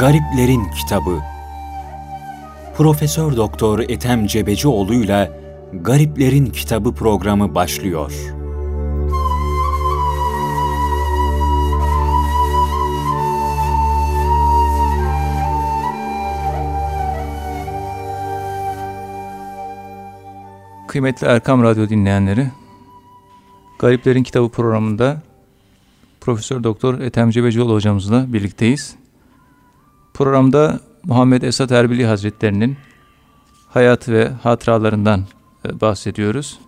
Gariplerin Kitabı Profesör Doktor Ethem Cebecioğlu ile Gariplerin Kitabı programı başlıyor. Kıymetli Erkam Radyo dinleyenleri, Gariplerin Kitabı programında Profesör Doktor Ethem Cebecioğlu hocamızla birlikteyiz. Programda Muhammed Esat Erbili Hazretlerinin hayatı ve hatıralarından e, bahsediyoruz.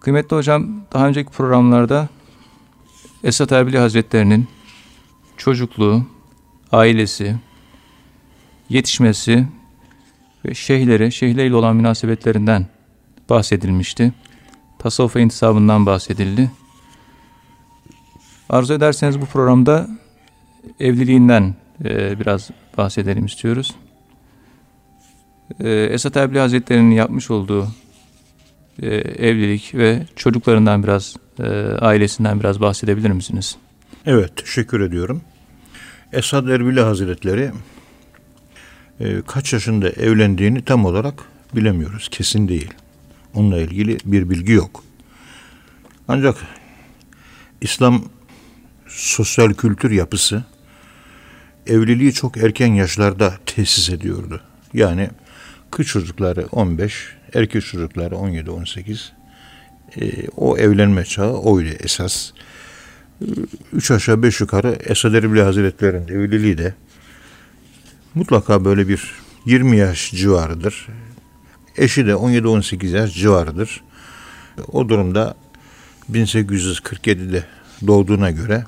Kıymetli hocam daha önceki programlarda Esat Erbili Hazretlerinin çocukluğu, ailesi, yetişmesi ve şeyhleri, şeyhleriyle olan münasebetlerinden bahsedilmişti. Tasavvufa intisabından bahsedildi. Arzu ederseniz bu programda evliliğinden e, biraz bahsedelim istiyoruz. E, Esat Erbil Hazretleri'nin yapmış olduğu e, evlilik ve çocuklarından biraz, e, ailesinden biraz bahsedebilir misiniz? Evet, teşekkür ediyorum. Esad Erbili Hazretleri e, kaç yaşında evlendiğini tam olarak bilemiyoruz. Kesin değil. Onunla ilgili bir bilgi yok. Ancak İslam sosyal kültür yapısı evliliği çok erken yaşlarda tesis ediyordu. Yani kız çocukları 15, erkek çocukları 17-18. E, o evlenme çağı oydu esas. Üç aşağı beş yukarı Esad Erbil Hazretleri'nin evliliği de mutlaka böyle bir 20 yaş civarıdır. Eşi de 17-18 yaş civarıdır. O durumda 1847'de doğduğuna göre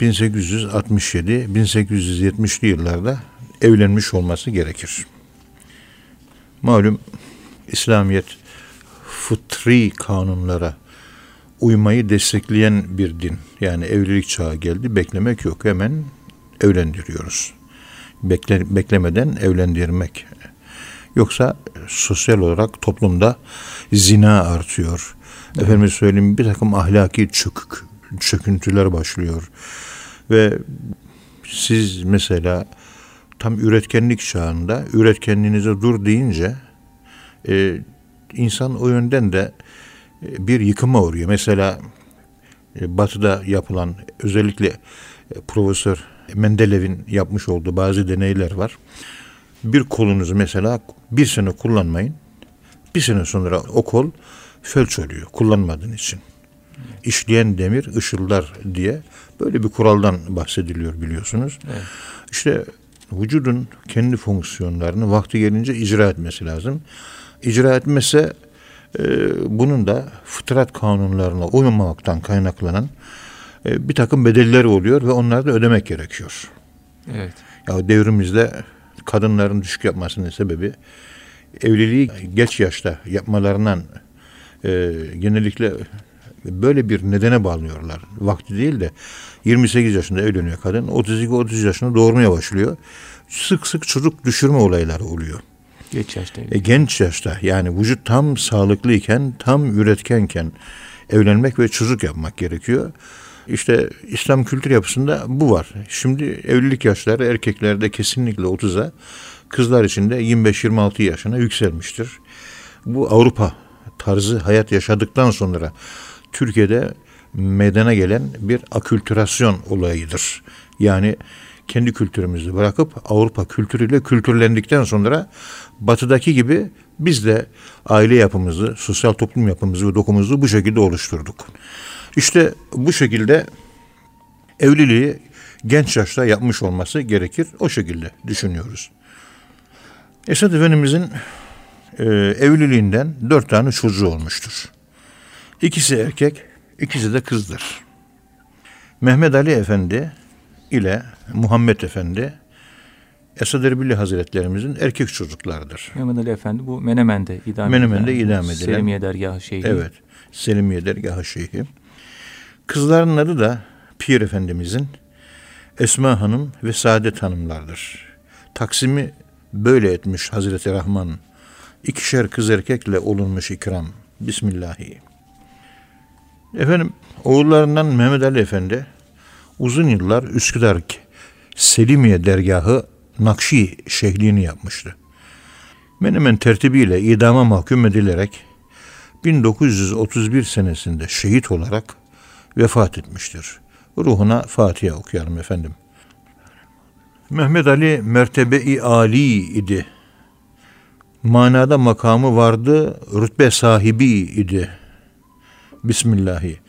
1867-1870'li yıllarda evlenmiş olması gerekir. Malum İslamiyet fıtri kanunlara uymayı destekleyen bir din. Yani evlilik çağı geldi, beklemek yok. Hemen evlendiriyoruz. Bekle, beklemeden evlendirmek. Yoksa sosyal olarak toplumda zina artıyor. Evet. Efendim söyleyeyim bir takım ahlaki çökük, çöküntüler başlıyor. Ve siz mesela tam üretkenlik çağında üretkenliğinize dur deyince e, insan o yönden de e, bir yıkıma uğruyor. Mesela e, Batı'da yapılan özellikle e, Profesör Mendelev'in yapmış olduğu bazı deneyler var. Bir kolunuzu mesela bir sene kullanmayın. Bir sene sonra o kol felç oluyor kullanmadığın için. İşleyen demir ışıldar diye böyle bir kuraldan bahsediliyor biliyorsunuz. Evet. İşte vücudun kendi fonksiyonlarını vakti gelince icra etmesi lazım. İcra etmese e, bunun da fıtrat kanunlarına uymamaktan kaynaklanan e, bir takım bedeller oluyor ve onları da ödemek gerekiyor. Evet. Ya devrimizde kadınların düşük yapmasının sebebi evliliği geç yaşta yapmalarından e, genellikle böyle bir nedene bağlıyorlar. Vakti değil de 28 yaşında evleniyor kadın. 32-30 yaşında doğurmaya başlıyor. Sık sık çocuk düşürme olayları oluyor. Genç yaşta. E, genç yaşta yani vücut tam sağlıklıyken, tam üretkenken evlenmek ve çocuk yapmak gerekiyor. İşte İslam kültür yapısında bu var. Şimdi evlilik yaşları erkeklerde kesinlikle 30'a, kızlar için de 25-26 yaşına yükselmiştir. Bu Avrupa tarzı hayat yaşadıktan sonra Türkiye'de meydana gelen bir akültürasyon olayıdır. Yani kendi kültürümüzü bırakıp Avrupa kültürüyle kültürlendikten sonra batıdaki gibi biz de aile yapımızı, sosyal toplum yapımızı ve dokumuzu bu şekilde oluşturduk. İşte bu şekilde evliliği genç yaşta yapmış olması gerekir. O şekilde düşünüyoruz. Esad Efendimizin e, evliliğinden dört tane çocuğu olmuştur. İkisi erkek, ikisi de kızdır. Mehmet Ali Efendi ile Muhammed Efendi Esad Erbil Hazretlerimizin erkek çocuklarıdır. Mehmet Ali Efendi bu Menemen'de idam Menemen'de edilen. idam edilen. Selimiye Dergahı Şeyhi. Evet. Selimiye Dergahı Şeyhi. Kızların adı da Pir Efendimizin Esma Hanım ve Saadet Hanımlardır. Taksimi böyle etmiş Hazreti Rahman. İkişer kız erkekle olunmuş ikram. Bismillahirrahmanirrahim. Efendim oğullarından Mehmet Ali Efendi uzun yıllar Üsküdar Selimiye dergahı Nakşi şehliğini yapmıştı. Menemen tertibiyle idama mahkum edilerek 1931 senesinde şehit olarak vefat etmiştir. Ruhuna Fatiha okuyalım efendim. Mehmet Ali mertebe-i Ali idi. Manada makamı vardı, rütbe sahibi idi. Bismillahi.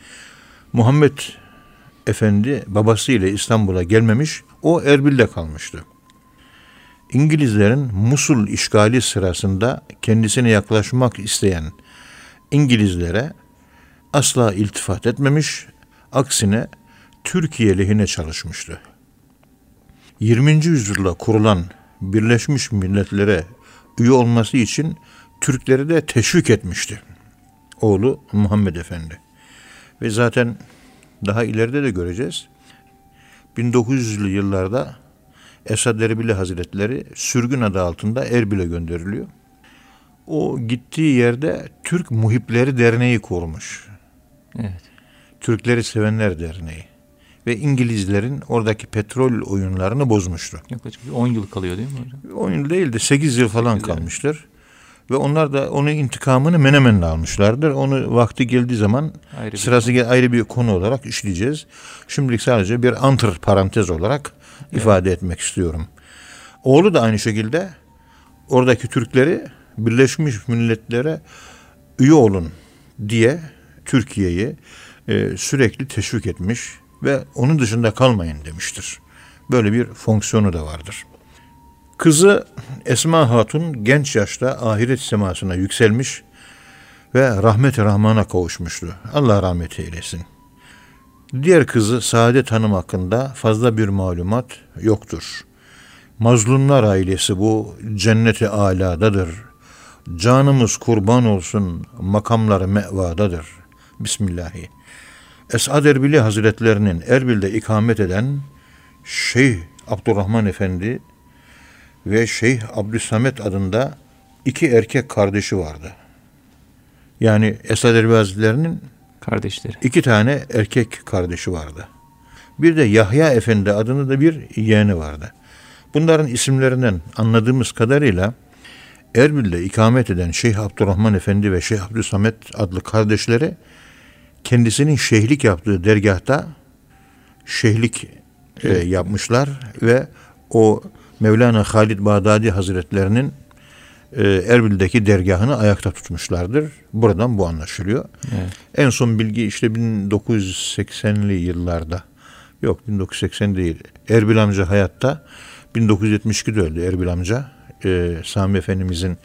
Muhammed Efendi babasıyla İstanbul'a gelmemiş, o Erbil'de kalmıştı. İngilizlerin Musul işgali sırasında kendisine yaklaşmak isteyen İngilizlere asla iltifat etmemiş, aksine Türkiye lehine çalışmıştı. 20. yüzyılda kurulan Birleşmiş Milletler'e üye olması için Türkleri de teşvik etmişti. Oğlu Muhammed Efendi. Ve zaten daha ileride de göreceğiz. 1900'lü yıllarda Esad Erbili Hazretleri sürgün adı altında Erbil'e gönderiliyor. O gittiği yerde Türk Muhipleri Derneği kurmuş. Evet. Türkleri Sevenler Derneği. Ve İngilizlerin oradaki petrol oyunlarını bozmuştu. Yaklaşık 10 yıl kalıyor değil mi hocam? 10 yıl değil de 8 yıl falan 8 yıl. kalmıştır. Ve onlar da onun intikamını Menemen'de almışlardır. Onu vakti geldiği zaman Ayrı bir sırası gel ayrı bir konu olarak işleyeceğiz. Şimdilik sadece bir antır parantez olarak ifade etmek istiyorum. Oğlu da aynı şekilde oradaki Türkleri Birleşmiş Milletler'e üye olun diye Türkiye'yi e, sürekli teşvik etmiş ve onun dışında kalmayın demiştir. Böyle bir fonksiyonu da vardır. Kızı Esma Hatun genç yaşta ahiret semasına yükselmiş ve rahmet-i rahmana kavuşmuştu. Allah rahmet eylesin. Diğer kızı Saadet Hanım hakkında fazla bir malumat yoktur. Mazlumlar ailesi bu cenneti aladadır. Canımız kurban olsun makamları mevadadır. Bismillahi. Esad Erbili Hazretlerinin Erbil'de ikamet eden Şeyh Abdurrahman Efendi ve Şeyh Abdüsamet adında iki erkek kardeşi vardı. Yani Esad Erbil Hazretleri'nin Kardeşleri. iki tane erkek kardeşi vardı. Bir de Yahya Efendi adını da bir yeğeni vardı. Bunların isimlerinden anladığımız kadarıyla Erbil'de ikamet eden Şeyh Abdurrahman Efendi ve Şeyh Abdüsamet adlı kardeşleri kendisinin şeyhlik yaptığı dergahta şeyhlik e, yapmışlar ve o Mevlana Halid Bağdadi Hazretlerinin e, Erbil'deki dergahını ayakta tutmuşlardır. Buradan bu anlaşılıyor. Evet. En son bilgi işte 1980'li yıllarda yok 1980 değil. Erbil amca hayatta 1972'de öldü Erbil amca. Ee, Sami Efendimizin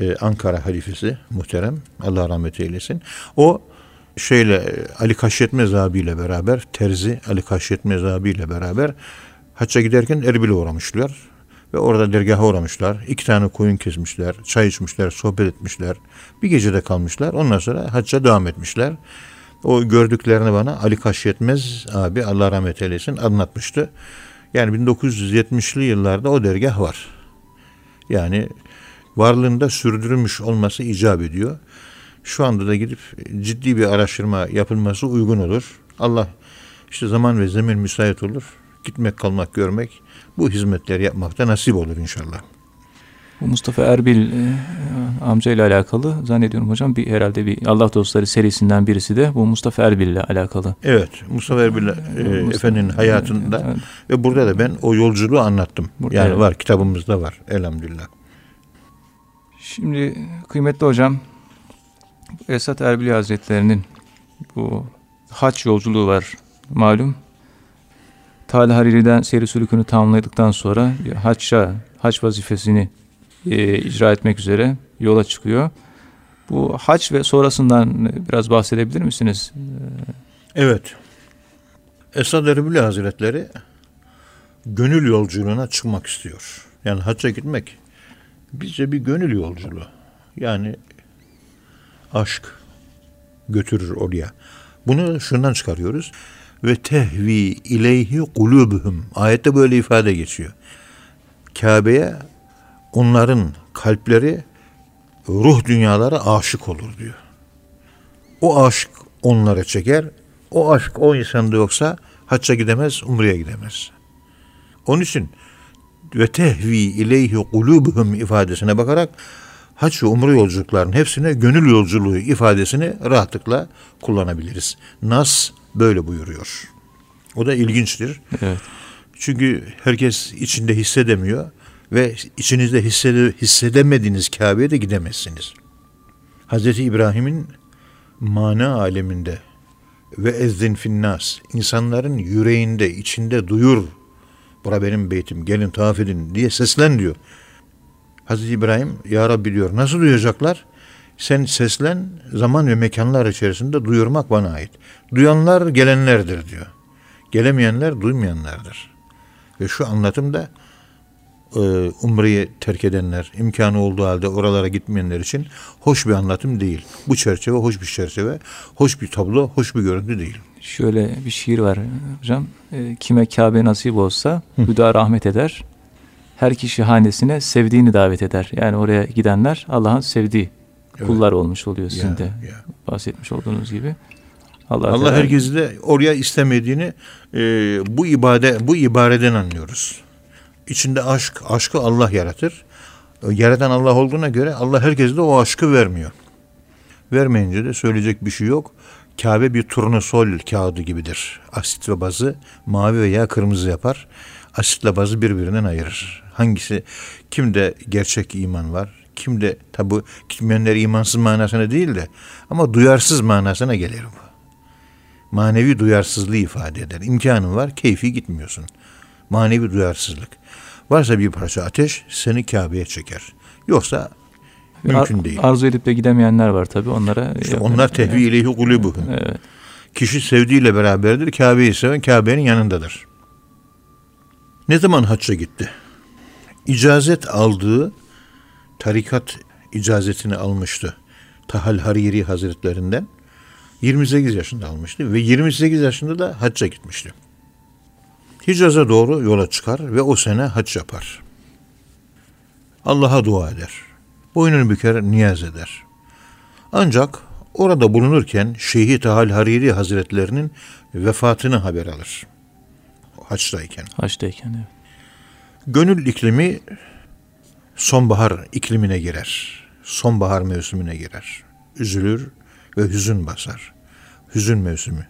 e, Ankara halifesi muhterem. Allah rahmet eylesin. O şeyle e, Ali Kaşyetmez abiyle beraber Terzi Ali Kaşyetmez abiyle beraber hacca giderken Erbil'e uğramışlar. Ve orada dergaha uğramışlar. İki tane koyun kesmişler. Çay içmişler. Sohbet etmişler. Bir gecede kalmışlar. Ondan sonra hacca devam etmişler. O gördüklerini bana Ali Kaşyetmez abi Allah rahmet eylesin anlatmıştı. Yani 1970'li yıllarda o dergah var. Yani varlığında sürdürülmüş olması icap ediyor. Şu anda da gidip ciddi bir araştırma yapılması uygun olur. Allah işte zaman ve zemin müsait olur. Gitmek, kalmak, görmek bu hizmetleri yapmakta nasip olur inşallah. Bu Mustafa Erbil e, amca ile alakalı zannediyorum hocam bir herhalde bir Allah dostları serisinden birisi de bu Mustafa Erbil ile alakalı. Evet, Mustafa Erbil e, Mustafa- Efendi'nin hayatında Evet. ve burada da ben o yolculuğu anlattım. Burada yani evet. var, kitabımızda var elhamdülillah. Şimdi kıymetli hocam Esat Erbili Hazretleri'nin bu haç yolculuğu var malum. Talha Hariri'den seyri sülükünü tamamladıktan sonra haçça, haç vazifesini e, icra etmek üzere yola çıkıyor. Bu haç ve sonrasından biraz bahsedebilir misiniz? Evet. Esad Erbil Hazretleri gönül yolculuğuna çıkmak istiyor. Yani hacca gitmek bizce bir gönül yolculuğu. Yani aşk götürür oraya. Bunu şundan çıkarıyoruz. Ve tehvi ileyhi kulubuhum. Ayette böyle ifade geçiyor. Kabe'ye onların kalpleri ruh dünyaları aşık olur diyor. O aşk onlara çeker. O aşk o insanda yoksa hacca gidemez, umreye gidemez. Onun için ve tehvi ileyhi kulubuhum ifadesine bakarak hac ve umre yolculuklarının hepsine gönül yolculuğu ifadesini rahatlıkla kullanabiliriz. Nas böyle buyuruyor. O da ilginçtir. Evet. Çünkü herkes içinde hissedemiyor ve içinizde hissede, hissedemediğiniz Kabe'ye de gidemezsiniz. Hazreti İbrahim'in mana aleminde ve ezzin finnas insanların yüreğinde, içinde duyur. Bura benim beytim, gelin tavaf edin diye seslen diyor. Hazreti İbrahim, Ya Rabbi diyor, nasıl duyacaklar? Sen seslen, zaman ve mekanlar içerisinde duyurmak bana ait. Duyanlar gelenlerdir diyor. Gelemeyenler duymayanlardır. Ve şu anlatımda e, umreyi terk edenler, imkanı olduğu halde oralara gitmeyenler için hoş bir anlatım değil. Bu çerçeve hoş bir çerçeve, hoş bir tablo, hoş bir görüntü değil. Şöyle bir şiir var hocam. E, kime Kabe nasip olsa Hüda rahmet eder. Her kişi hanesine sevdiğini davet eder. Yani oraya gidenler Allah'ın sevdiği. Kullar olmuş oluyor sizin Ya, de ya. bahsetmiş olduğunuz gibi. Allah, Allah Teala- herkesi de oraya istemediğini e, bu ibade bu ibareden anlıyoruz. İçinde aşk, aşkı Allah yaratır. E, Yaratan Allah olduğuna göre Allah herkese de o aşkı vermiyor. Vermeyince de söyleyecek bir şey yok. Kabe bir turnusol kağıdı gibidir. Asit ve bazı mavi veya kırmızı yapar. Asitle bazı birbirinden ayırır. Hangisi kimde gerçek iman var, kimde tabu kimyenler imansız manasına değil de ama duyarsız manasına gelir bu manevi duyarsızlığı ifade eder. İmkanın var, keyfi gitmiyorsun. Manevi duyarsızlık. Varsa bir parça ateş seni Kabe'ye çeker. Yoksa mümkün Ar- değil. Arzu edip de gidemeyenler var tabi onlara. İşte onlar tehvi ileyhi kulubuhum. Evet. Kişi sevdiğiyle beraberdir. Kabe'yi seven Kabe'nin yanındadır. Ne zaman hacca gitti? İcazet aldığı tarikat icazetini almıştı. Tahal Hariri Hazretlerinden 28 yaşında almıştı ve 28 yaşında da hacca gitmişti. Hicaz'a doğru yola çıkar ve o sene hac yapar. Allah'a dua eder. Boynunu büker, niyaz eder. Ancak orada bulunurken Şeyhi Tahal Hariri Hazretlerinin vefatını haber alır. Haçtayken. Haçtayken evet. Gönül iklimi sonbahar iklimine girer. Sonbahar mevsimine girer. Üzülür ve hüzün basar. Hüzün mevsimi.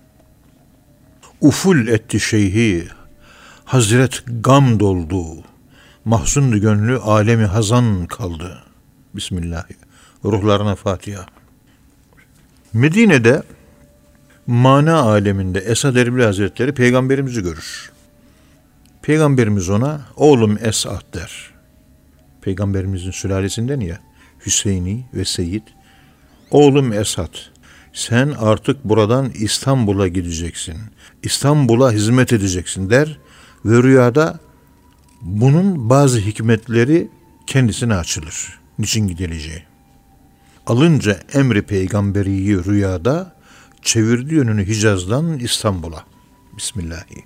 Uful etti şeyhi, hazret gam doldu. Mahzundu gönlü alemi hazan kaldı. Bismillah. Ruhlarına Fatiha. Medine'de mana aleminde Esad Erbil Hazretleri peygamberimizi görür. Peygamberimiz ona oğlum Esad der. Peygamberimizin sülalesinden ya Hüseyini ve Seyit. Oğlum Esad sen artık buradan İstanbul'a gideceksin. İstanbul'a hizmet edeceksin der ve rüyada bunun bazı hikmetleri kendisine açılır. Niçin gidileceği. Alınca emri peygamberiyi rüyada çevirdi yönünü Hicaz'dan İstanbul'a. Bismillahi.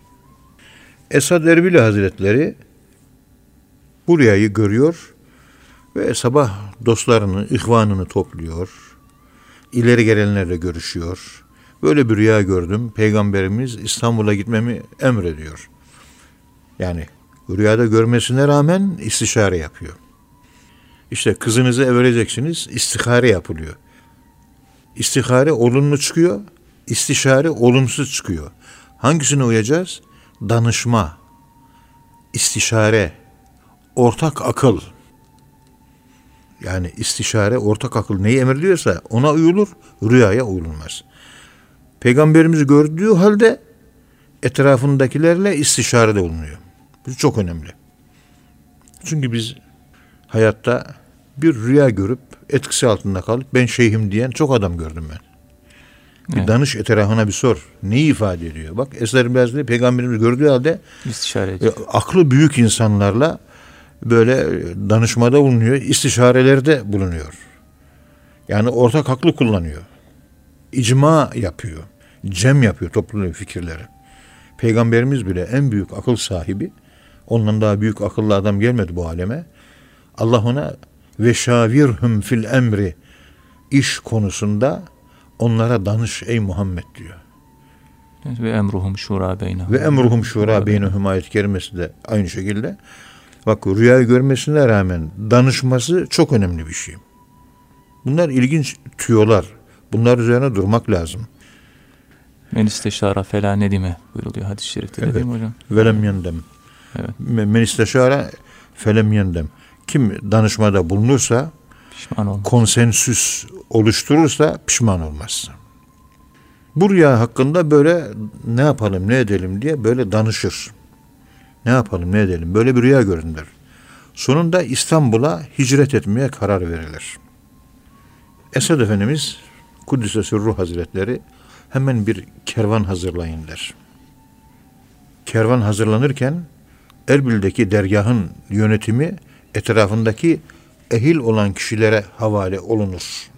Esad Erbil Hazretleri bu görüyor ve sabah dostlarını, ihvanını topluyor. İleri gelenlerle görüşüyor. Böyle bir rüya gördüm. Peygamberimiz İstanbul'a gitmemi emrediyor. Yani rüyada görmesine rağmen istişare yapıyor. İşte kızınızı vereceksiniz, istihare yapılıyor. İstihare olumlu çıkıyor, istişare olumsuz çıkıyor. Hangisine uyacağız? Danışma, istişare, ortak akıl. Yani istişare, ortak akıl neyi emrediyorsa ona uyulur, rüyaya uyulmaz. Peygamberimizi gördüğü halde etrafındakilerle istişarede bulunuyor. Bu çok önemli. Çünkü biz hayatta bir rüya görüp etkisi altında kalıp ben şeyhim diyen çok adam gördüm ben. Bir Evet. danış etrafına bir sor. Neyi ifade ediyor? Bak Eser Beyazlı peygamberimiz gördüğü halde İstişare e, ediyor. aklı büyük insanlarla böyle danışmada bulunuyor, istişarelerde bulunuyor. Yani ortak aklı kullanıyor. İcma yapıyor. Cem yapıyor topluluğun fikirleri. Peygamberimiz bile en büyük akıl sahibi. Ondan daha büyük akıllı adam gelmedi bu aleme. Allah ona ve şavirhum fil emri iş konusunda onlara danış ey Muhammed diyor. Ve emruhum şura beynehum. Ve emruhum şura beynehum ayet kerimesi de aynı şekilde. Bak rüyayı görmesine rağmen danışması çok önemli bir şey. Bunlar ilginç tüyolar. Bunlar üzerine durmak lazım. Men isteşara fela nedime buyuruluyor hadis-i şerifte Evet. değil mi hocam? Velem yendem. Evet. Men isteşara felem yendem. Kim danışmada bulunursa, Pişman olma. konsensüs oluşturursa pişman olmaz. Bu rüya hakkında böyle ne yapalım ne edelim diye böyle danışır. Ne yapalım ne edelim böyle bir rüya görünür. Sonunda İstanbul'a hicret etmeye karar verilir. Esad Efendimiz Kuddise Sürruh Hazretleri hemen bir kervan hazırlayın der. Kervan hazırlanırken Erbil'deki dergahın yönetimi etrafındaki ehil olan kişilere havale olunur.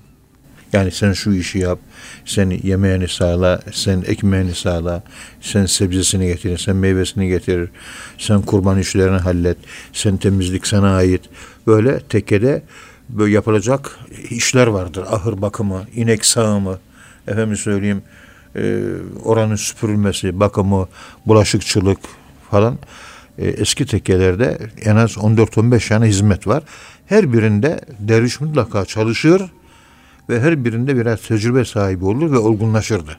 Yani sen şu işi yap, sen yemeğini sağla, sen ekmeğini sağla, sen sebzesini getirir, sen meyvesini getirir, sen kurban işlerini hallet, sen temizlik sana ait. Böyle tekkede böyle yapılacak işler vardır. Ahır bakımı, inek sağımı, efendim söyleyeyim, e, oranın süpürülmesi, bakımı, bulaşıkçılık falan. E, eski tekkelerde en az 14-15 tane hizmet var. Her birinde derviş mutlaka çalışır ve her birinde birer tecrübe sahibi olur ve olgunlaşırdı.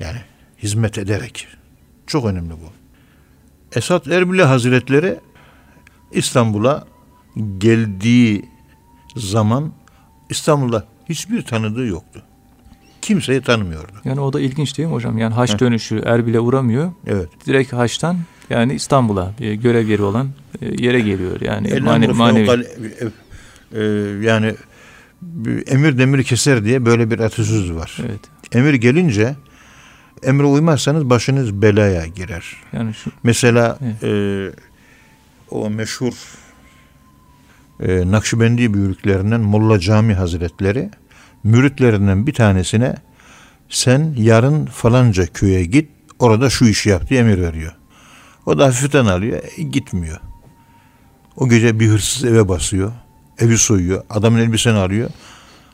Yani hizmet ederek. Çok önemli bu. Esat Erbil Hazretleri İstanbul'a geldiği zaman İstanbul'da hiçbir tanıdığı yoktu. Kimseyi tanımıyordu. Yani o da ilginç değil mi hocam? Yani haç dönüşü Erbil'e uğramıyor. Evet. Direkt haçtan yani İstanbul'a bir görev yeri olan e, yere geliyor. Yani manevi. fevkal- e, e, yani emir demiri keser diye böyle bir atasöz var. Evet. Emir gelince emre uymazsanız başınız belaya girer. Yani şu Mesela Evet. e, o meşhur e, Nakşibendi büyüklerinden Molla Cami Hazretleri müritlerinden bir tanesine sen yarın falanca köye git orada şu işi yap diye emir veriyor. O da hafiften alıyor e, gitmiyor. O gece bir hırsız eve basıyor. Evi soyuyor. Adamın elbiseni alıyor.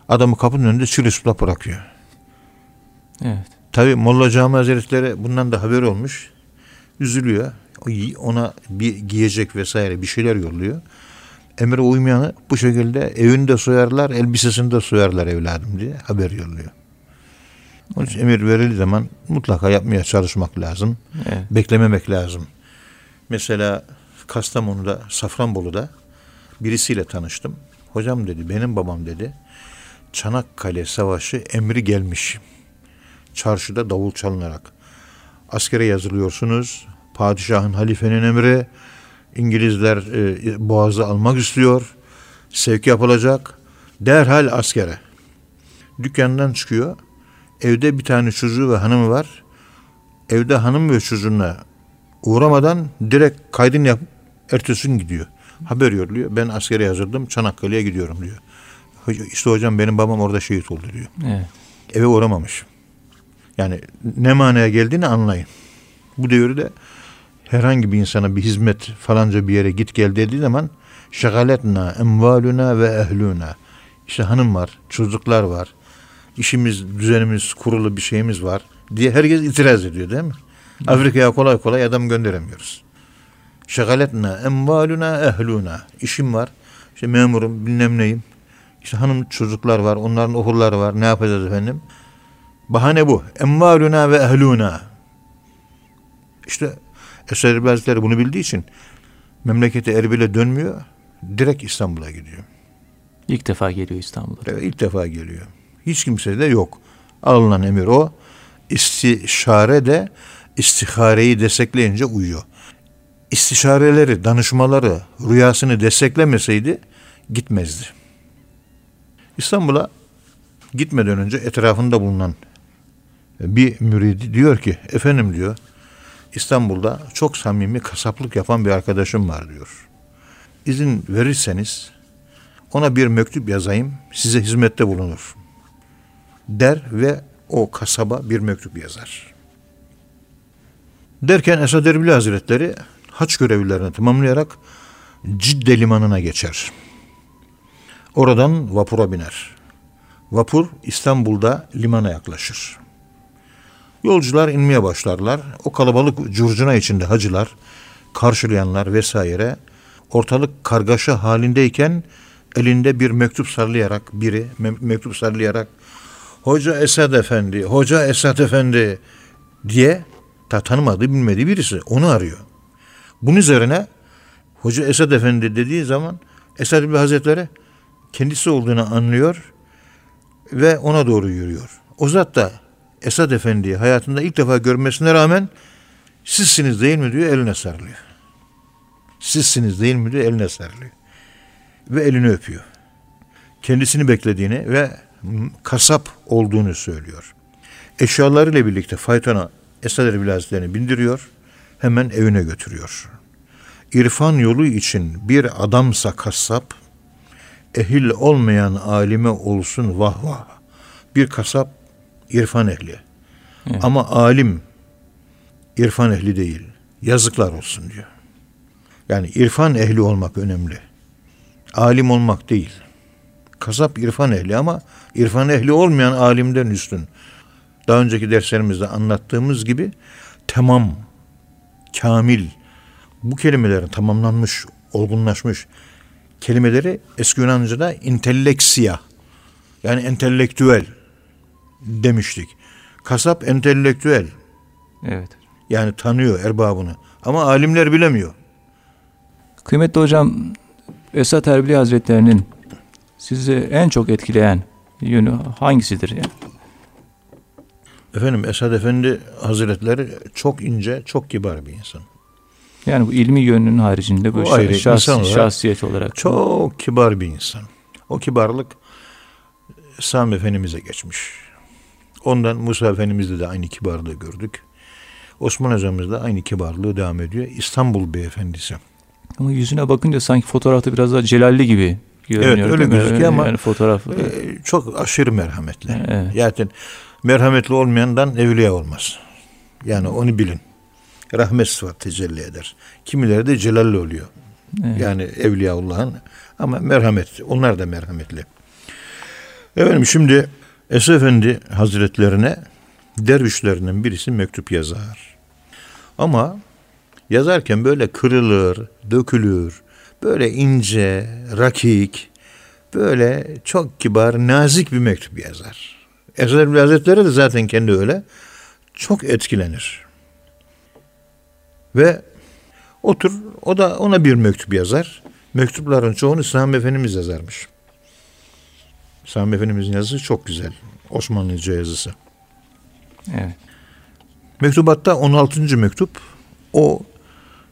Adamı kapının önünde çırılçıplak bırakıyor. evet. Tabi Molla Cami Hazretleri bundan da haber olmuş. Üzülüyor. Ona bir giyecek vesaire bir şeyler yolluyor. Emre uymayanı bu şekilde evini de soyarlar, elbisesini de soyarlar evladım diye haber yolluyor. Onun için emir verildiği zaman mutlaka yapmaya çalışmak lazım. Evet. Beklememek lazım. Mesela Kastamonu'da, Safranbolu'da birisiyle tanıştım. Hocam dedi, benim babam dedi, Çanakkale Savaşı emri gelmiş. Çarşıda davul çalınarak. Askere yazılıyorsunuz. Padişahın, halifenin emri. İngilizler e, boğazı almak istiyor. Sevk yapılacak. Derhal askere. Dükkandan çıkıyor. Evde bir tane çocuğu ve hanımı var. Evde hanım ve çocuğuna uğramadan direkt kaydını yapıp ertesi gün gidiyor. Haber yolluyor. Ben askere yazıldım. Çanakkale'ye gidiyorum diyor. İşte hocam benim babam orada şehit oldu diyor. Evet. Eve uğramamış. Yani ne manaya geldiğini anlayın. Bu devirde herhangi bir insana bir hizmet falanca bir yere git gel dediği zaman şagaletna emvaluna ve ehluna. İşte hanım var, çocuklar var. işimiz, düzenimiz, kurulu bir şeyimiz var diye herkes itiraz ediyor değil mi? Afrika'ya kolay kolay adam gönderemiyoruz. Şagaletna emvaluna ehluna. İşim var. İşte memurum, bilmem neyim. İşte hanım çocuklar var, onların okulları var. Ne yapacağız efendim? Bahane bu. Emvaluna ve ehluna. İşte Eser Hazretleri bunu bildiği için memleketi Erbil'e dönmüyor. Direkt İstanbul'a gidiyor. İlk defa geliyor İstanbul'a. Evet, ilk defa geliyor. Hiç kimse de yok. Alınan emir o. İstişare de istihareyi destekleyince uyuyor. İstişareleri, danışmaları, rüyasını desteklemeseydi gitmezdi. İstanbul'a gitmeden önce etrafında bulunan bir müridi diyor ki efendim diyor İstanbul'da çok samimi kasaplık yapan bir arkadaşım var diyor. İzin verirseniz ona bir mektup yazayım size hizmette bulunur der ve o kasaba bir mektup yazar. Derken Esad Erbil Hazretleri haç görevlilerini tamamlayarak Cidde limanına geçer. Oradan vapura biner. Vapur İstanbul'da limana yaklaşır. Yolcular inmeye başlarlar. O kalabalık curcuna içinde hacılar, karşılayanlar vesaire ortalık kargaşa halindeyken elinde bir mektup sallayarak biri me- mektup sallayarak Hoca Esad Efendi, Hoca Esad Efendi diye ta tanımadığı bilmediği birisi onu arıyor. Bunun üzerine Hoca Esad Efendi dediği zaman Esad İbni Hazretleri kendisi olduğunu anlıyor ve ona doğru yürüyor. O zat da Esad Efendi'yi hayatında ilk defa görmesine rağmen sizsiniz değil mi diyor eline sarılıyor. Sizsiniz değil mi diyor eline sarılıyor. Ve elini öpüyor. Kendisini beklediğini ve kasap olduğunu söylüyor. Eşyalarıyla birlikte faytona Esad Erbil Hazretleri'ni bindiriyor. Hemen evine götürüyor. İrfan yolu için bir adamsa kasap, ehil olmayan alime olsun vah vah. Bir kasap irfan ehli. Evet. Ama alim irfan ehli değil. Yazıklar olsun diyor. Yani irfan ehli olmak önemli. Alim olmak değil. Kasap irfan ehli ama irfan ehli olmayan alimden üstün. Daha önceki derslerimizde anlattığımız gibi tamam, kamil, bu kelimelerin tamamlanmış, olgunlaşmış kelimeleri eski Yunanca'da intelleksiya yani entelektüel demiştik. Kasap entelektüel. Evet. Yani tanıyor erbabını. Ama alimler bilemiyor. Kıymetli hocam Esat Erbili Hazretlerinin sizi en çok etkileyen yönü hangisidir yani? Efendim Esad Efendi Hazretleri çok ince, çok kibar bir insan. Yani bu ilmi yönünün haricinde bu ayrı, şahs, olarak, şahsiyet olarak. Çok kibar bir insan. O kibarlık Sami Efendimiz'e geçmiş. Ondan Musa Efendimiz'de de aynı kibarlığı gördük. Osman Hocamız da aynı kibarlığı devam ediyor. İstanbul Beyefendisi. Ama yüzüne bakınca sanki fotoğrafta biraz daha celalli gibi görünüyor. Evet öyle gözüküyor ama yani fotoğraf e, çok aşırı merhametli. Evet. Yani merhametli olmayandan evliya olmaz. Yani onu bilin. Rahmet sıfat tecelli eder. Kimileri de celalli oluyor. Evet. Yani Evliyaullah'ın ama merhamet. Onlar da merhametli. Efendim şimdi Esef Efendi Hazretlerine dervişlerinden birisi mektup yazar. Ama yazarken böyle kırılır, dökülür, böyle ince, rakik, böyle çok kibar, nazik bir mektup yazar. Esef Hazretleri de zaten kendi öyle. Çok etkilenir. Ve otur, o da ona bir mektup yazar. Mektupların çoğunu Sami Efendimiz yazarmış. Sami Efendimizin yazısı çok güzel. Osmanlıca yazısı. Evet. Mektubatta 16. mektup o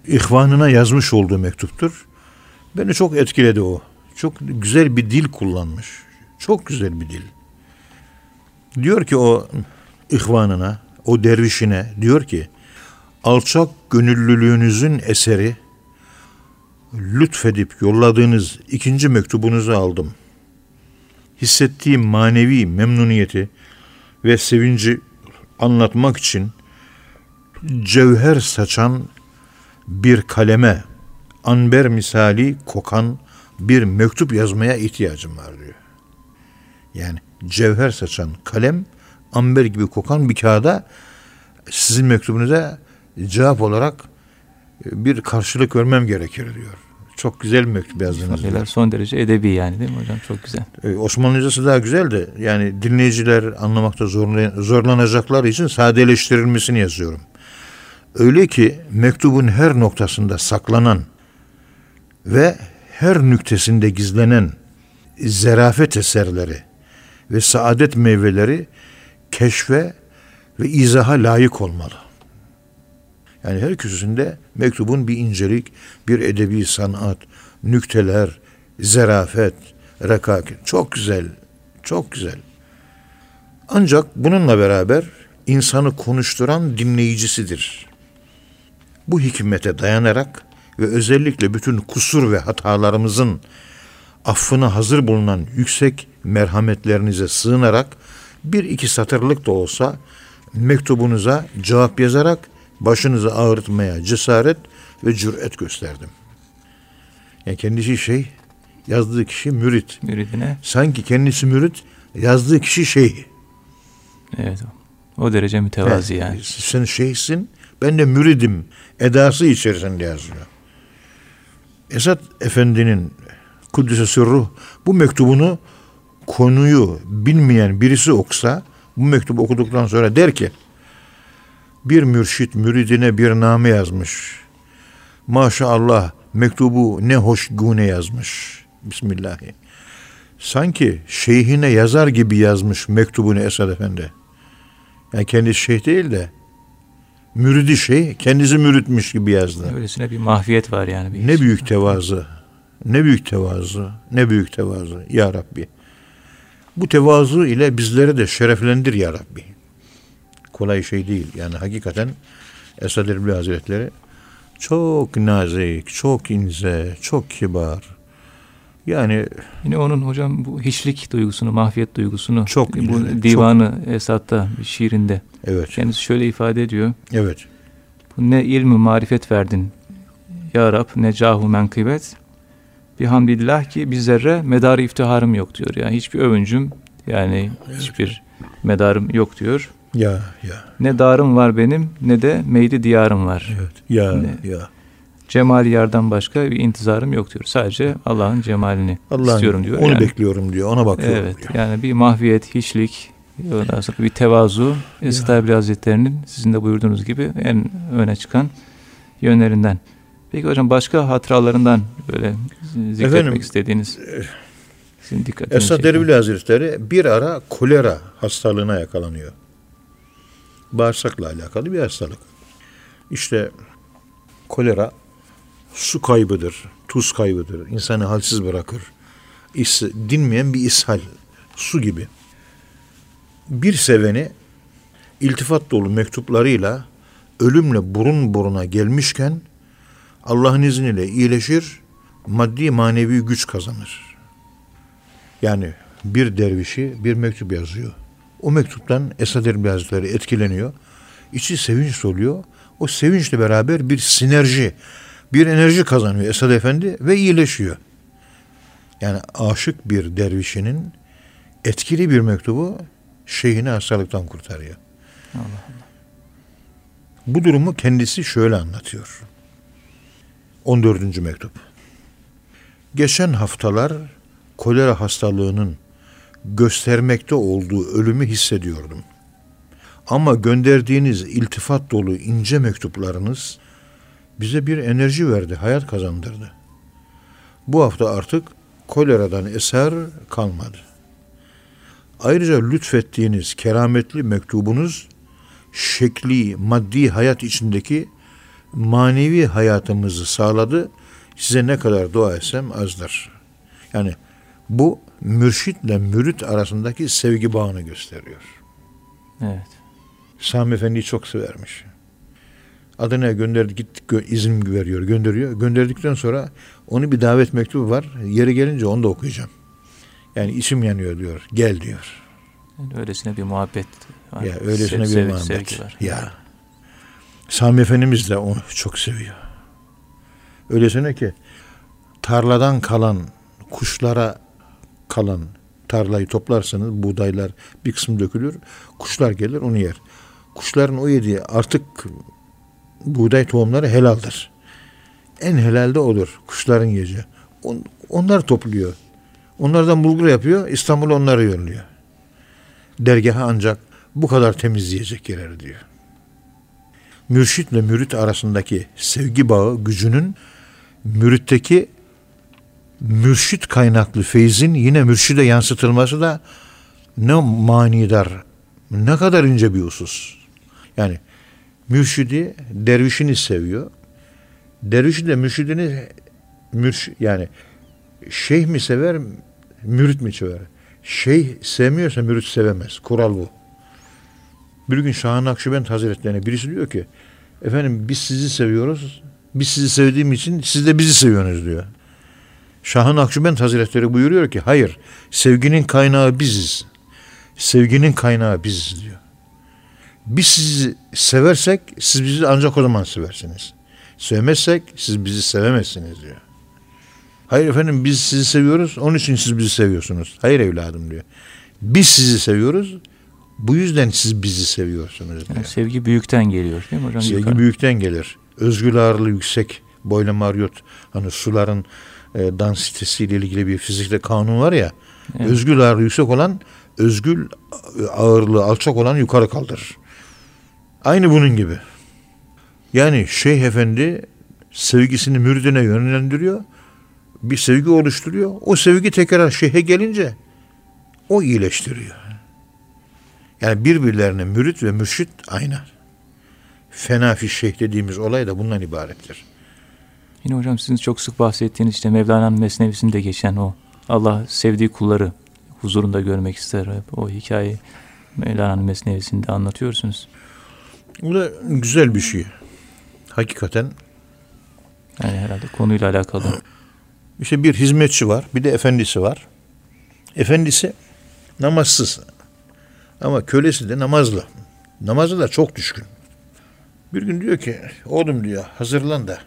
ihvanına yazmış olduğu mektuptur. Beni çok etkiledi o. Çok güzel bir dil kullanmış. Çok güzel bir dil. Diyor ki o ihvanına, o dervişine diyor ki alçak gönüllülüğünüzün eseri lütfedip yolladığınız ikinci mektubunuzu aldım. Hissettiğim manevi memnuniyeti ve sevinci anlatmak için cevher saçan bir kaleme, anber misali kokan bir mektup yazmaya ihtiyacım var diyor. Yani cevher saçan kalem, amber gibi kokan bir kağıda sizin mektubunuza cevap olarak e, bir karşılık vermem gerekir diyor. Çok güzel bir mektup yazdınız. Diyor. Son derece edebi yani değil mi hocam? Çok güzel. Ee, Osmanlıcası daha güzel de yani dinleyiciler anlamakta zorlanacaklar için sadeleştirilmesini yazıyorum. Öyle ki mektubun her noktasında saklanan ve her nüktesinde gizlenen zerafet eserleri ve saadet meyveleri keşfe ve izaha layık olmalı. Yani her köşesinde mektubun bir incelik, bir edebi sanat, nükteler, zerafet, rekaket. Çok güzel, çok güzel. Ancak bununla beraber insanı konuşturan dinleyicisidir. Bu hikmete dayanarak ve özellikle bütün kusur ve hatalarımızın affına hazır bulunan yüksek merhametlerinize sığınarak bir iki satırlık da olsa mektubunuza cevap yazarak başınızı ağrıtmaya cesaret ve cüret gösterdim. Yani kendisi şey, yazdığı kişi mürit. Müridine. Sanki kendisi mürit, yazdığı kişi şey. Evet. O derece mütevazi evet, yani. Sen şeysin, ben de müridim edası içerisinde yazıyor. Esat Efendi'nin Kuddüs'e sırruh bu mektubunu konuyu bilmeyen birisi oksa bu mektubu okuduktan sonra der ki bir mürşit müridine bir name yazmış. Maşallah mektubu ne hoş gune yazmış. Bismillahirrahmanirrahim. Sanki şeyhine yazar gibi yazmış mektubunu Esad Efendi. Yani kendisi şeyh değil de müridi şey, kendisi müritmiş gibi yazdı. Öylesine bir mahfiyet var yani. Bir ne büyük tevazu. Ne büyük tevazu. Ne büyük tevazu. Ya Rabbi. Bu tevazu ile bizleri de şereflendir Ya Rabbi. Kolay şey değil. Yani hakikaten Esad Erbil Hazretleri çok nazik, çok ince, çok kibar. Yani yine onun hocam bu hiçlik duygusunu, mahfiyet duygusunu çok bu ince, divanı çok. Bir şiirinde. Evet. Kendisi şöyle ifade ediyor. Evet. Bu ne ilmi marifet verdin ya Rab ne cahu menkıbet. Bihamdillah ki bir zerre medarı iftiharım yok diyor. Yani hiçbir övüncüm yani evet. hiçbir medarım yok diyor. Ya ya. Ne darım var benim ne de meydi diyarım var. Evet. Ya ne, ya. Cemali yardan başka bir intizarım yok diyor. Sadece Allah'ın cemalini Allah istiyorum diyor. Onu yani, bekliyorum diyor. Ona bakıyorum evet, diyor. Yani bir mahviyet, hiçlik, ondan sonra bir tevazu Esad Hazretleri'nin sizin de buyurduğunuz gibi en öne çıkan yönlerinden. Peki hocam başka hatıralarından böyle zikretmek Efendim, istediğiniz e, sizin dikkatinizi Esad Erbil Hazretleri bir ara kolera hastalığına yakalanıyor. Bağırsakla alakalı bir hastalık. İşte kolera su kaybıdır, tuz kaybıdır, insanı halsiz bırakır. İs, dinmeyen bir ishal, su gibi. Bir seveni iltifat dolu mektuplarıyla ölümle burun buruna gelmişken Allah'ın izniyle iyileşir, maddi manevi güç kazanır. Yani bir dervişi bir mektup yazıyor. O mektuptan Esad Erbil Hazretleri etkileniyor. İçi sevinç oluyor. O sevinçle beraber bir sinerji, bir enerji kazanıyor Esad Efendi ve iyileşiyor. Yani aşık bir dervişinin etkili bir mektubu şeyhini hastalıktan kurtarıyor. Allah Allah. Bu durumu kendisi şöyle anlatıyor. 14. mektup. Geçen haftalar kolera hastalığının göstermekte olduğu ölümü hissediyordum. Ama gönderdiğiniz iltifat dolu ince mektuplarınız bize bir enerji verdi, hayat kazandırdı. Bu hafta artık koleradan eser kalmadı. Ayrıca lütfettiğiniz kerametli mektubunuz şekli, maddi hayat içindeki manevi hayatımızı sağladı. Size ne kadar dua etsem azdır. Yani bu mürşitle mürit arasındaki sevgi bağını gösteriyor. Evet. Sami Efendi'yi çok severmiş. Adana'ya gönderdi gittik izin veriyor gönderiyor. Gönderdikten sonra onu bir davet mektubu var. Yeri gelince onu da okuyacağım. Yani içim yanıyor diyor. Gel diyor. Yani öylesine bir muhabbet var. Ya öylesine Sev, bir muhabbet. Var. Ya. Sami Efendimiz de onu çok seviyor. Öylesine ki tarladan kalan kuşlara kalan tarlayı toplarsınız buğdaylar bir kısım dökülür kuşlar gelir onu yer. Kuşların o yediği artık buğday tohumları helaldir. En helalde olur kuşların yiyeceği. On, onlar topluyor. Onlardan bulgur yapıyor İstanbul onları yolluyor. Dergaha ancak bu kadar temizleyecek yerler diyor. Mürşitle mürit arasındaki sevgi bağı gücünün müritteki mürşit kaynaklı feyzin yine mürşide yansıtılması da ne manidar, ne kadar ince bir husus. Yani mürşidi dervişini seviyor. Dervişi de mürşidini mürş yani şeyh mi sever, mürit mi sever? Şeyh sevmiyorsa mürit sevemez. Kural bu. Bir gün Şahan Akşibend Hazretlerine birisi diyor ki efendim biz sizi seviyoruz. Biz sizi sevdiğim için siz de bizi seviyorsunuz diyor. Şahın Akşubend Hazretleri buyuruyor ki hayır sevginin kaynağı biziz. Sevginin kaynağı biziz diyor. Biz sizi seversek siz bizi ancak o zaman seversiniz. Sevmezsek siz bizi sevemezsiniz diyor. Hayır efendim biz sizi seviyoruz onun için siz bizi seviyorsunuz. Hayır evladım diyor. Biz sizi seviyoruz Bu yüzden siz bizi seviyorsunuz diyor. Yani sevgi büyükten geliyor değil mi hocam? Sevgi Yukarı. büyükten gelir. Özgül ağırlığı yüksek. Boyle Marriott hani suların e, densitesiyle ilgili bir fizikte kanun var ya. Evet. Özgül ağırlığı yüksek olan özgül ağırlığı alçak olan yukarı kaldırır. Aynı bunun gibi. Yani Şeyh Efendi sevgisini müridine yönlendiriyor. Bir sevgi oluşturuyor. O sevgi tekrar şeyhe gelince o iyileştiriyor. Yani birbirlerine mürit ve mürşit aynı. Fena fi şeyh dediğimiz olay da bundan ibarettir. Yine hocam sizin çok sık bahsettiğiniz işte Mevlana'nın Mesnevisinde geçen o Allah sevdiği kulları huzurunda görmek ister. Hep o hikayeyi Mevlana'nın Mesnevisinde anlatıyorsunuz. Bu da güzel bir şey. Hakikaten Yani herhalde konuyla alakalı. işte bir hizmetçi var, bir de efendisi var. Efendisi namazsız. Ama kölesi de namazlı. Namazı da çok düşkün. Bir gün diyor ki, oğlum diyor hazırlan da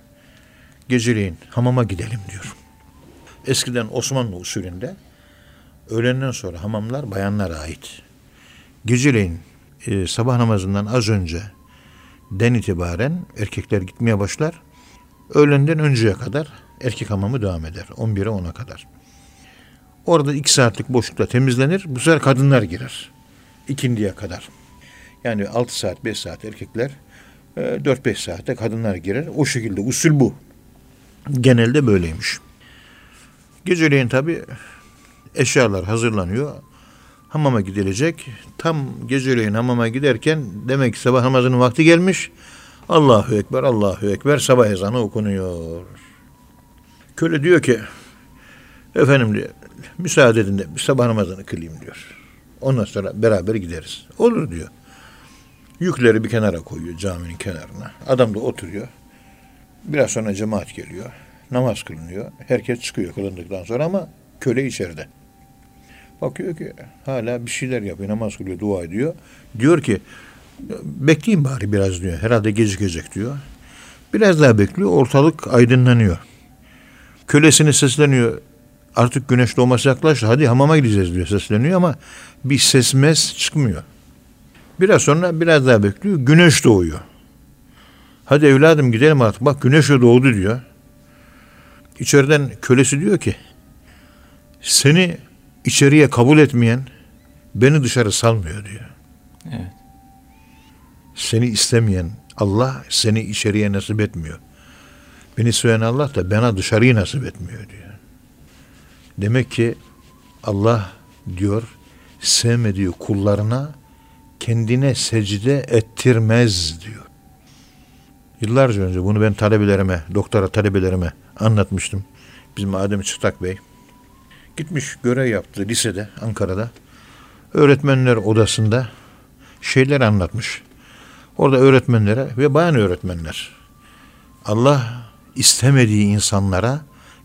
geceleyin hamama gidelim diyor. Eskiden Osmanlı usulünde öğlenden sonra hamamlar bayanlara ait. Geceleyin e, sabah namazından az önce den itibaren erkekler gitmeye başlar. Öğlenden önceye kadar erkek hamamı devam eder. 11'e 10'a kadar. Orada 2 saatlik boşlukta temizlenir. Bu sefer kadınlar girer. İkindiye kadar. Yani 6 saat 5 saat erkekler e, 4-5 saatte kadınlar girer. O şekilde usul bu. Genelde böyleymiş. Geceleyin tabi eşyalar hazırlanıyor. Hamama gidilecek. Tam geceleyin hamama giderken demek ki sabah namazının vakti gelmiş. Allahu Ekber, Allahu Ekber sabah ezanı okunuyor. Köle diyor ki efendim diyor müsaade edin de sabah namazını kılayım diyor. Ondan sonra beraber gideriz. Olur diyor. Yükleri bir kenara koyuyor caminin kenarına. Adam da oturuyor. Biraz sonra cemaat geliyor. Namaz kılınıyor. Herkes çıkıyor kılındıktan sonra ama köle içeride. Bakıyor ki hala bir şeyler yapıyor. Namaz kılıyor, dua ediyor. Diyor ki bekleyin bari biraz diyor. Herhalde gecikecek diyor. Biraz daha bekliyor. Ortalık aydınlanıyor. Kölesine sesleniyor. Artık güneş doğması yaklaştı. Hadi hamama gideceğiz diyor sesleniyor ama bir ses mes çıkmıyor. Biraz sonra biraz daha bekliyor. Güneş doğuyor. Hadi evladım gidelim artık. Bak güneş doğdu diyor. İçeriden kölesi diyor ki seni içeriye kabul etmeyen beni dışarı salmıyor diyor. Evet. Seni istemeyen Allah seni içeriye nasip etmiyor. Beni seven Allah da bana dışarıyı nasip etmiyor diyor. Demek ki Allah diyor sevmediği kullarına kendine secde ettirmez diyor. Yıllarca önce bunu ben talebelerime, doktora talebelerime anlatmıştım. Bizim Adem Çıtak Bey. Gitmiş görev yaptı lisede, Ankara'da. Öğretmenler odasında şeyler anlatmış. Orada öğretmenlere ve bayan öğretmenler Allah istemediği insanlara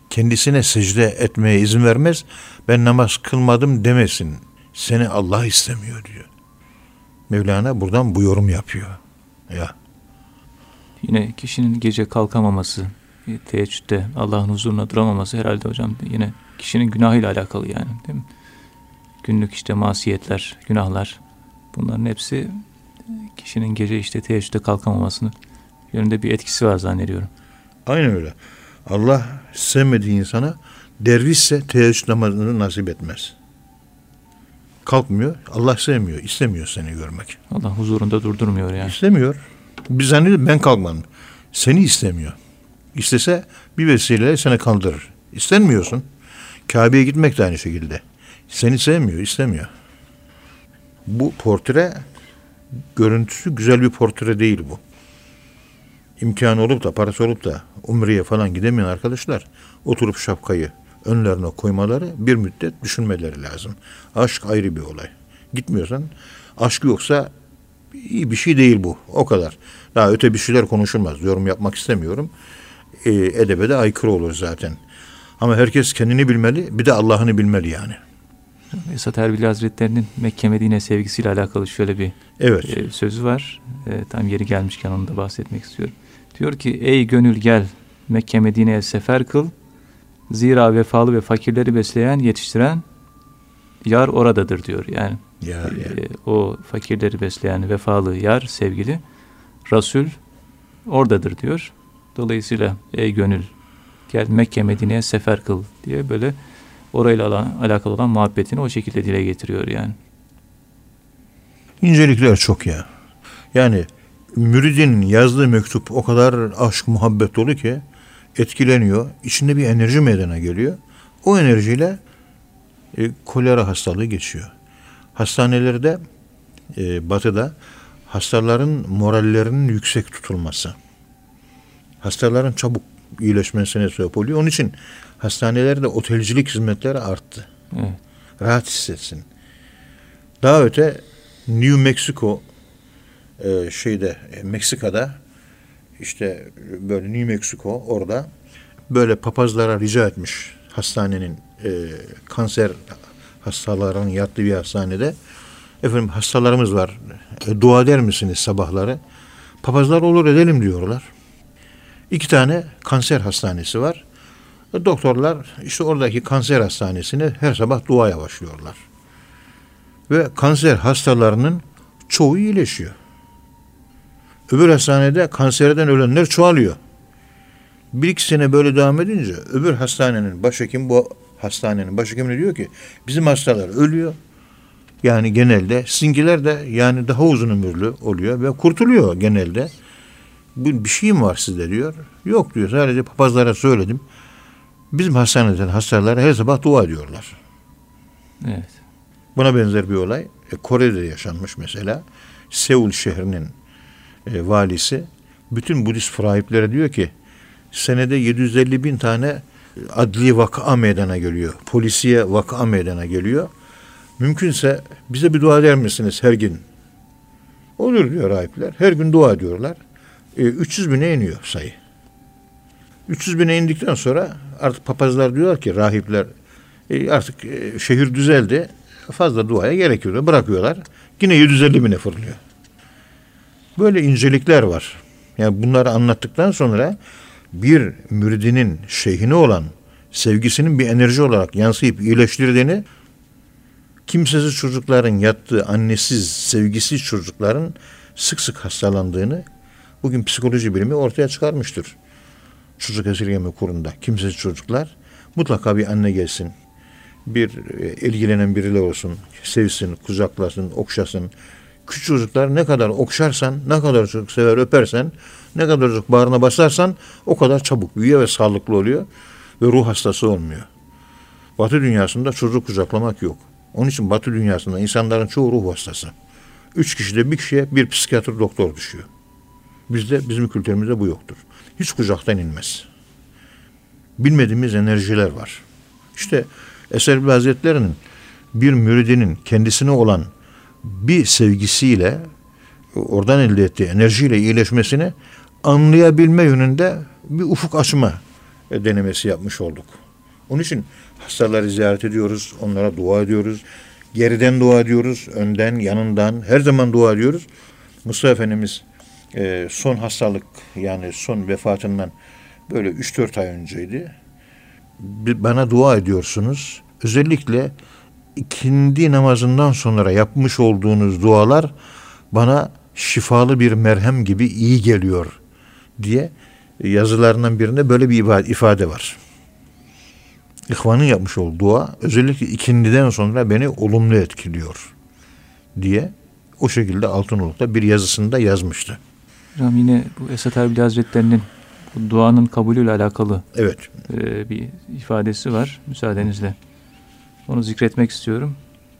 kendisine secde etmeye izin vermez. Ben namaz kılmadım demesin. Seni Allah istemiyor diyor. Mevlana buradan bu yorum yapıyor. Ya Yine kişinin gece kalkamaması, e, teheccüde Allah'ın huzuruna duramaması herhalde hocam yine kişinin günahıyla alakalı yani değil mi? Günlük işte masiyetler, günahlar bunların hepsi e, kişinin gece işte teheccüde kalkamamasının yönünde bir etkisi var zannediyorum. aynen öyle. Allah sevmediği insana dervişse teheccüd namazını nasip etmez. Kalkmıyor. Allah sevmiyor. istemiyor seni görmek. Allah huzurunda durdurmuyor yani. İstemiyor. Biz zannediyoruz ben kalkmadım. Seni istemiyor. İstese bir vesileyle seni kaldırır. İstenmiyorsun. Kabe'ye gitmek de aynı şekilde. Seni sevmiyor, istemiyor. Bu portre görüntüsü güzel bir portre değil bu. İmkanı olup da parası olup da umreye falan gidemeyen arkadaşlar oturup şapkayı önlerine koymaları bir müddet düşünmeleri lazım. Aşk ayrı bir olay. Gitmiyorsan aşk yoksa iyi bir şey değil bu. O kadar. Daha öte bir şeyler konuşulmaz. Yorum yapmak istemiyorum. E, edebe de aykırı olur zaten. Ama herkes kendini bilmeli, bir de Allah'ını bilmeli yani. Esat Erbil Hazretleri'nin Mekke Medine sevgisiyle alakalı şöyle bir Evet. e, sözü var. E, tam yeri gelmişken onu da bahsetmek istiyorum. Diyor ki ey gönül gel Mekke Medine'ye sefer kıl. Zira vefalı ve fakirleri besleyen, yetiştiren yar oradadır diyor. Yani Ya, ya. Ee, o fakirleri besleyen vefalı yar, sevgili Resul oradadır diyor. Dolayısıyla ey gönül gel Mekke Medine'ye sefer kıl diye böyle orayla olan, alakalı olan muhabbetini o şekilde dile getiriyor yani. İncelikler çok ya. Yani müridin yazdığı mektup o kadar aşk, muhabbet dolu ki etkileniyor. İçinde bir enerji meydana geliyor. O enerjiyle e, kolera hastalığı geçiyor. Hastanelerde e, batıda hastaların morallerinin yüksek tutulması. Hastaların çabuk iyileşmesine sebep oluyor. Onun için hastanelerde otelcilik hizmetleri arttı. Evet. Rahat hissetsin. Daha öte New Mexico e, şeyde e, Meksika'da işte böyle New Mexico orada böyle papazlara rica etmiş hastanenin e, kanser hastaların yattığı bir hastanede. Efendim hastalarımız var. E, dua eder misiniz sabahları? Papazlar olur edelim diyorlar. İki tane kanser hastanesi var. E, doktorlar işte oradaki kanser hastanesine her sabah duaya başlıyorlar. Ve kanser hastalarının çoğu iyileşiyor. Öbür hastanede kanserden ölenler çoğalıyor. Bir iki sene böyle devam edince öbür hastanenin başhekim bu hastanenin başhekimi diyor ki bizim hastalar ölüyor. Yani genelde sizinkiler de yani daha uzun ömürlü oluyor ve kurtuluyor genelde. Bu bir şey mi var sizde diyor. Yok diyor sadece papazlara söyledim. Bizim hastaneden hastalara her sabah dua ediyorlar. Evet. Buna benzer bir olay e, Kore'de yaşanmış mesela. Seul şehrinin e, valisi bütün Budist rahiplere diyor ki senede 750 bin tane adli vaka meydana geliyor. Polisiye vaka meydana geliyor. Mümkünse bize bir dua eder misiniz her gün? Olur diyor rahipler. Her gün dua ediyorlar. E, 300 bine iniyor sayı. 300 bine indikten sonra artık papazlar diyorlar ki rahipler e, artık e, şehir düzeldi. Fazla duaya gerek yok. Bırakıyorlar. Yine 750 bine fırlıyor. Böyle incelikler var. Yani bunları anlattıktan sonra bir müridinin şeyhine olan sevgisinin bir enerji olarak yansıyıp iyileştirdiğini kimsesiz çocukların yattığı annesiz, sevgisiz çocukların sık sık hastalandığını bugün psikoloji bilimi ortaya çıkarmıştır. Çocuk esirgeme kurunda kimsesiz çocuklar mutlaka bir anne gelsin. Bir e, ilgilenen biriyle olsun, sevsin, kucaklasın, okşasın. Küçük çocuklar ne kadar okşarsan, ne kadar çok sever öpersen, ne kadar çok bağrına basarsan o kadar çabuk büyüyor ve sağlıklı oluyor ve ruh hastası olmuyor. Batı dünyasında çocuk kucaklamak yok. Onun için Batı dünyasında insanların çoğu ruh hastası. Üç kişide bir kişiye bir psikiyatr doktor düşüyor. Bizde, bizim kültürümüzde bu yoktur. Hiç kucaktan inmez. Bilmediğimiz enerjiler var. İşte Eser Hazretleri'nin bir müridinin kendisine olan bir sevgisiyle oradan elde ettiği enerjiyle iyileşmesini anlayabilme yönünde bir ufuk açma denemesi yapmış olduk. Onun için hastaları ziyaret ediyoruz, onlara dua ediyoruz. Geriden dua ediyoruz, önden, yanından, her zaman dua ediyoruz. Mustafa Efendimiz e, son hastalık yani son vefatından böyle 3-4 ay önceydi. Bana dua ediyorsunuz. Özellikle ikindi namazından sonra yapmış olduğunuz dualar bana şifalı bir merhem gibi iyi geliyor diye yazılarından birinde böyle bir ifade var. İhvanın yapmış olduğu dua özellikle ikindiden sonra beni olumlu etkiliyor diye o şekilde Altınoluk'ta bir yazısında yazmıştı. Hocam yine bu Esat Erbil Hazretleri'nin bu duanın kabulüyle alakalı evet. e, bir ifadesi var müsaadenizle. Onu zikretmek istiyorum.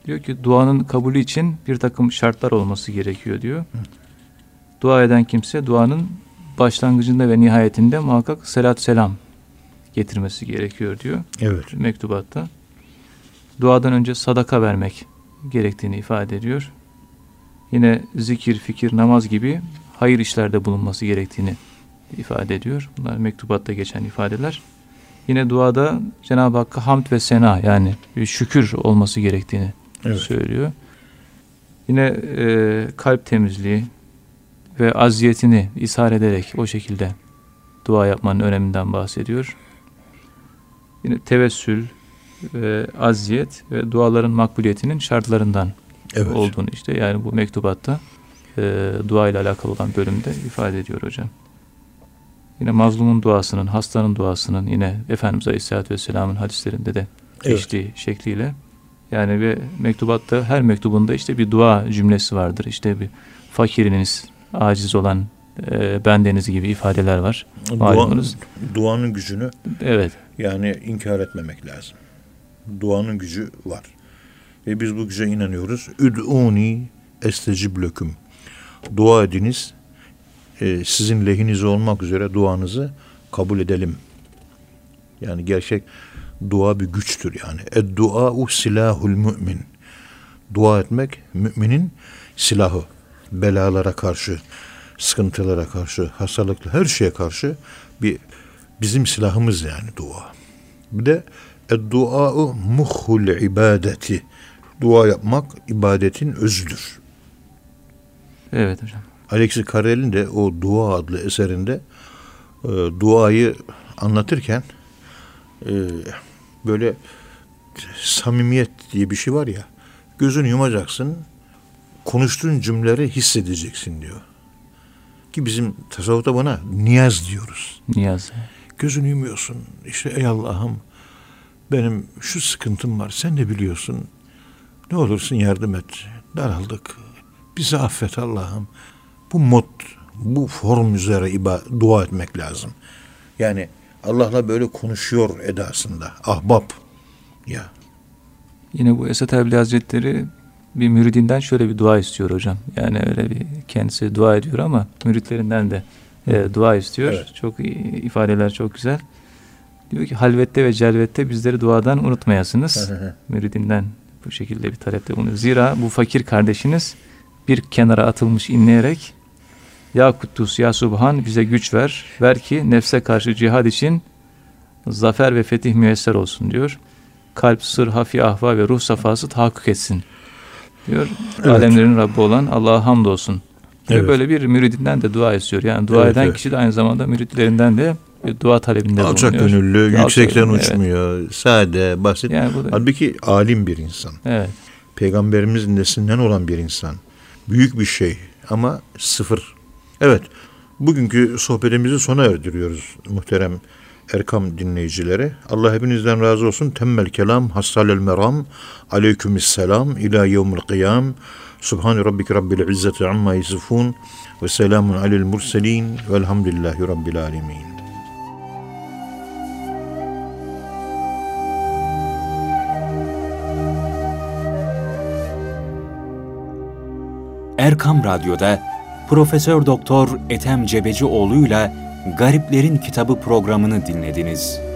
Diyor ki duanın kabulü için bir takım şartlar olması gerekiyor diyor. Hı. Dua eden kimse duanın başlangıcında ve nihayetinde muhakkak selat selam getirmesi gerekiyor diyor. Evet. Mektubatta. Duadan önce sadaka vermek gerektiğini ifade ediyor. Yine zikir, fikir, namaz gibi hayır işlerde bulunması gerektiğini ifade ediyor. Bunlar mektubatta geçen ifadeler. Yine duada Cenab-ı Hakk'a hamd ve sena yani şükür olması gerektiğini evet. söylüyor. Yine e, kalp temizliği ve aziyetini ishar ederek o şekilde dua yapmanın öneminden bahsediyor. Yine tevessül ve aziyet ve duaların makbuliyetinin şartlarından evet. olduğunu işte yani bu mektubatta e, dua ile alakalı olan bölümde ifade ediyor hocam. Yine mazlumun duasının, hastanın duasının yine Efendimiz Aleyhisselatü Vesselam'ın hadislerinde de geçtiği evet. şekliyle yani ve mektubatta her mektubunda işte bir dua cümlesi vardır. İşte bir fakiriniz, aciz olan e, bendeniz gibi ifadeler var. Dua, duanın gücünü evet. yani inkar etmemek lazım. Duanın gücü var. Ve biz bu güce inanıyoruz. Üd'uni estecib löküm. Dua ediniz. E, sizin lehinize olmak üzere duanızı kabul edelim. Yani gerçek dua bir güçtür yani. Ed-dua'u silahul mümin. Dua etmek müminin silahı. Belalara karşı, sıkıntılara karşı, hastalıklı her şeye karşı bir bizim silahımız yani dua. Bir de ed-dua'u muhul ibadeti. Dua yapmak ibadetin özüdür. Evet hocam. Alexis Carrel'in de o Dua adlı eserinde e, duayı anlatırken e, böyle samimiyet diye bir şey var ya. Gözünü yumacaksın, konuştuğun cümleleri hissedeceksin diyor. Ki bizim tasavvufta buna niyaz diyoruz. Niyaz. Gözünü yumuyorsun. İşte ey Allah'ım benim şu sıkıntım var. Sen de biliyorsun. Ne olursun yardım et. Daraldık. Bizi affet Allah'ım. Bu mod, bu form üzere iba, dua etmek lazım. Yani Allah'la böyle konuşuyor edasında. Ahbap. Ya. Yine bu Esat Erbil Hazretleri bir müridinden şöyle bir dua istiyor hocam. Yani öyle bir kendisi dua ediyor ama müritlerinden de e, dua istiyor. Evet. Çok ifadeler çok güzel. Diyor ki halvette ve celvette bizleri duadan unutmayasınız. müridinden bu şekilde bir talepte bulunuyor. Zira bu fakir kardeşiniz bir kenara atılmış inleyerek Ya Kuddus Ya Subhan bize güç ver. Ver ki nefse karşı cihad için zafer ve fetih müyesser olsun diyor. Kalp, sır, hafi, ahva ve ruh safası tahakkuk etsin diyor. Evet. Alemlerin Rabbi olan Allah'a hamdolsun. Evet. Böyle bir müridinden de dua istiyor. Yani dua evet, eden evet. kişi de aynı zamanda müritlerinden de bir dua talebinde Alçak bulunuyor. Alçak gönüllü, yüksekten uçmuyor, evet. sade, basit. Yani bu da... Halbuki alim bir insan. Evet. Peygamberimizin nesinden olan bir insan. Büyük bir şey ama sıfır. Evet, bugünkü sohbetimizi sona erdiriyoruz muhterem Erkam dinleyicileri. Allah hepinizden razı olsun. Temmel kelam, hassalel meram, aleykümüsselam, ila yevmil kıyam. Subhan rabbike rabbil izzeti amma yasifun ve selamun alel murselin velhamdülillahi rabbil alemin. Erkam Radyo'da Profesör Doktor Ethem Cebecioğlu ile Gariplerin Kitabı programını dinlediniz.